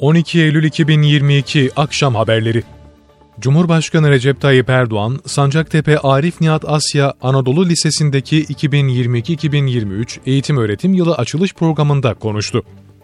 12 Eylül 2022 Akşam Haberleri Cumhurbaşkanı Recep Tayyip Erdoğan, Sancaktepe Arif Nihat Asya Anadolu Lisesi'ndeki 2022-2023 eğitim öğretim yılı açılış programında konuştu.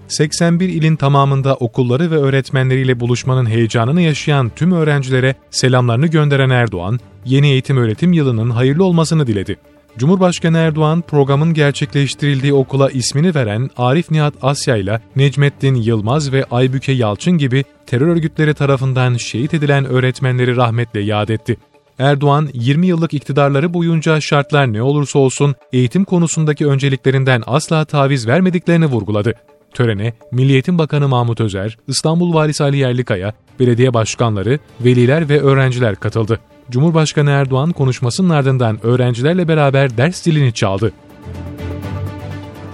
81 ilin tamamında okulları ve öğretmenleriyle buluşmanın heyecanını yaşayan tüm öğrencilere selamlarını gönderen Erdoğan, yeni eğitim öğretim yılının hayırlı olmasını diledi. Cumhurbaşkanı Erdoğan programın gerçekleştirildiği okula ismini veren Arif Nihat Asya ile Necmettin Yılmaz ve Aybüke Yalçın gibi terör örgütleri tarafından şehit edilen öğretmenleri rahmetle yad etti. Erdoğan, 20 yıllık iktidarları boyunca şartlar ne olursa olsun eğitim konusundaki önceliklerinden asla taviz vermediklerini vurguladı. Törene Milli Eğitim Bakanı Mahmut Özer, İstanbul Valisi Ali Yerlikaya, belediye başkanları, veliler ve öğrenciler katıldı. Cumhurbaşkanı Erdoğan konuşmasının ardından öğrencilerle beraber ders dilini çaldı.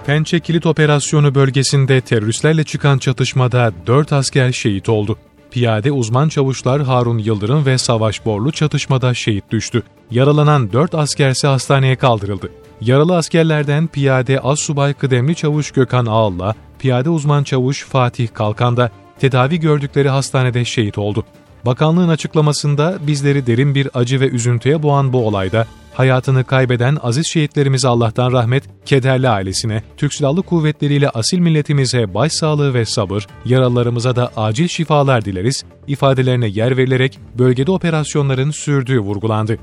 Pençe Kilit Operasyonu bölgesinde teröristlerle çıkan çatışmada 4 asker şehit oldu. Piyade uzman çavuşlar Harun Yıldırım ve Savaş Borlu çatışmada şehit düştü. Yaralanan 4 askerse hastaneye kaldırıldı. Yaralı askerlerden piyade Assubay Kıdemli Çavuş Gökhan Ağal'la piyade uzman çavuş Fatih Kalkan da tedavi gördükleri hastanede şehit oldu. Bakanlığın açıklamasında bizleri derin bir acı ve üzüntüye boğan bu olayda hayatını kaybeden aziz şehitlerimize Allah'tan rahmet, kederli ailesine, Türk Silahlı Kuvvetleri ile asil milletimize başsağlığı ve sabır, yaralılarımıza da acil şifalar dileriz, ifadelerine yer verilerek bölgede operasyonların sürdüğü vurgulandı.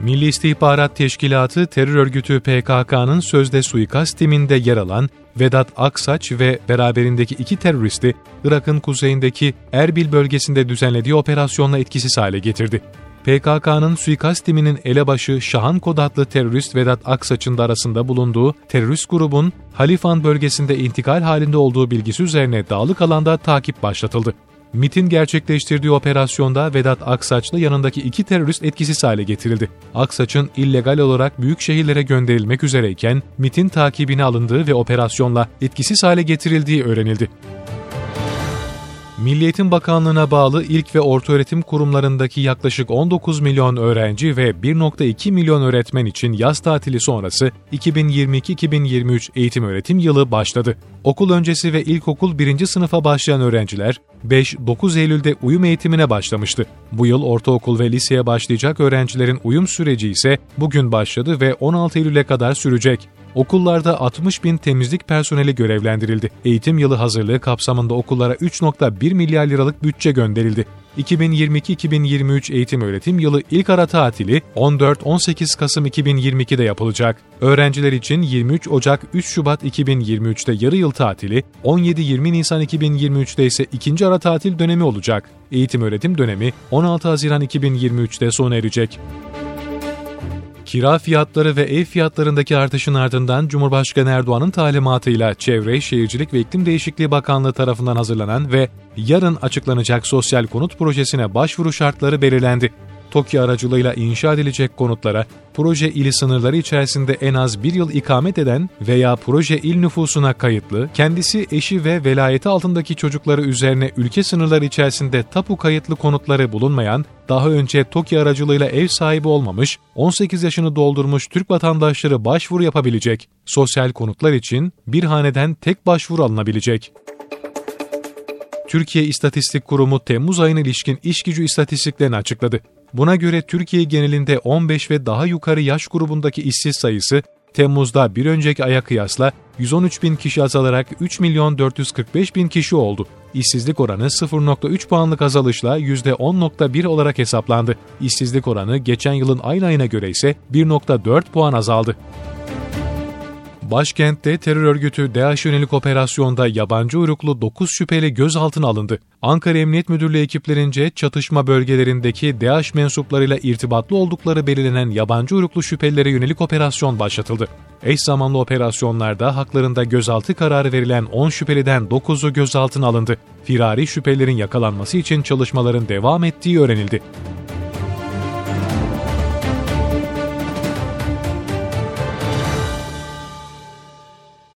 Milli İstihbarat Teşkilatı terör örgütü PKK'nın sözde suikast timinde yer alan Vedat Aksaç ve beraberindeki iki teröristi Irak'ın kuzeyindeki Erbil bölgesinde düzenlediği operasyonla etkisiz hale getirdi. PKK'nın suikast timinin elebaşı Şahan Kod adlı terörist Vedat Aksaç'ın da arasında bulunduğu terörist grubun Halifan bölgesinde intikal halinde olduğu bilgisi üzerine dağlık alanda takip başlatıldı. MIT'in gerçekleştirdiği operasyonda Vedat Aksaç'la yanındaki iki terörist etkisiz hale getirildi. Aksaç'ın illegal olarak büyük şehirlere gönderilmek üzereyken MIT'in takibine alındığı ve operasyonla etkisiz hale getirildiği öğrenildi. Milli Eğitim Bakanlığı'na bağlı ilk ve ortaöğretim kurumlarındaki yaklaşık 19 milyon öğrenci ve 1.2 milyon öğretmen için yaz tatili sonrası 2022-2023 eğitim öğretim yılı başladı. Okul öncesi ve ilkokul 1. sınıfa başlayan öğrenciler 5-9 Eylül'de uyum eğitimine başlamıştı. Bu yıl ortaokul ve liseye başlayacak öğrencilerin uyum süreci ise bugün başladı ve 16 Eylül'e kadar sürecek. Okullarda 60 bin temizlik personeli görevlendirildi. Eğitim yılı hazırlığı kapsamında okullara 3.1 milyar liralık bütçe gönderildi. 2022-2023 eğitim öğretim yılı ilk ara tatili 14-18 Kasım 2022'de yapılacak. Öğrenciler için 23 Ocak 3 Şubat 2023'te yarı yıl tatili, 17-20 Nisan 2023'te ise ikinci ara tatil dönemi olacak. Eğitim öğretim dönemi 16 Haziran 2023'te sona erecek. Kira fiyatları ve ev fiyatlarındaki artışın ardından Cumhurbaşkanı Erdoğan'ın talimatıyla Çevre, Şehircilik ve İklim Değişikliği Bakanlığı tarafından hazırlanan ve yarın açıklanacak sosyal konut projesine başvuru şartları belirlendi. TOKİ aracılığıyla inşa edilecek konutlara proje ili sınırları içerisinde en az bir yıl ikamet eden veya proje il nüfusuna kayıtlı, kendisi eşi ve velayeti altındaki çocukları üzerine ülke sınırları içerisinde tapu kayıtlı konutları bulunmayan, daha önce TOKİ aracılığıyla ev sahibi olmamış, 18 yaşını doldurmuş Türk vatandaşları başvuru yapabilecek. Sosyal konutlar için bir haneden tek başvuru alınabilecek. Türkiye İstatistik Kurumu Temmuz ayına ilişkin iş gücü istatistiklerini açıkladı. Buna göre Türkiye genelinde 15 ve daha yukarı yaş grubundaki işsiz sayısı Temmuz'da bir önceki aya kıyasla 113 bin kişi azalarak 3 milyon 445 bin kişi oldu. İşsizlik oranı 0.3 puanlık azalışla %10.1 olarak hesaplandı. İşsizlik oranı geçen yılın aynı ayına göre ise 1.4 puan azaldı. Başkentte terör örgütü DAEŞ yönelik operasyonda yabancı uyruklu 9 şüpheli gözaltına alındı. Ankara Emniyet Müdürlüğü ekiplerince çatışma bölgelerindeki DAEŞ mensuplarıyla irtibatlı oldukları belirlenen yabancı uyruklu şüphelilere yönelik operasyon başlatıldı. Eş zamanlı operasyonlarda haklarında gözaltı kararı verilen 10 şüpheliden 9'u gözaltına alındı. Firari şüphelerin yakalanması için çalışmaların devam ettiği öğrenildi.